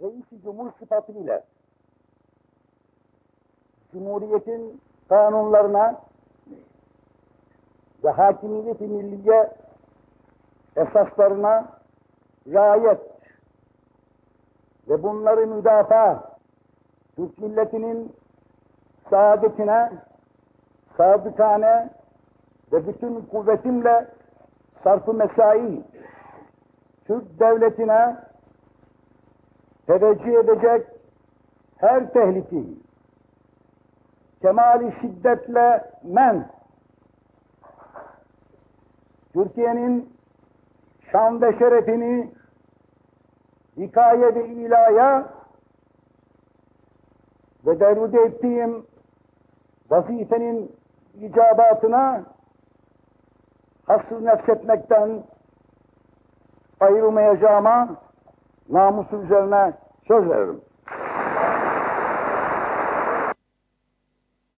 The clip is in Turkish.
reisi cumhur sıfatıyla Cumhuriyetin kanunlarına ve hakimiyet-i milliye esaslarına riayet ve bunları müdafaa Türk milletinin saadetine sadıkane ve bütün kuvvetimle sarf-ı mesai Türk devletine teveccüh edecek her tehlikeyi. Kemali şiddetle men. Türkiye'nin şan ve şerefini hikaye ve ilaya ve derude ettiğim vazifenin icabatına hasır nefsetmekten ayrılmayacağıma namusu üzerine söz veririm.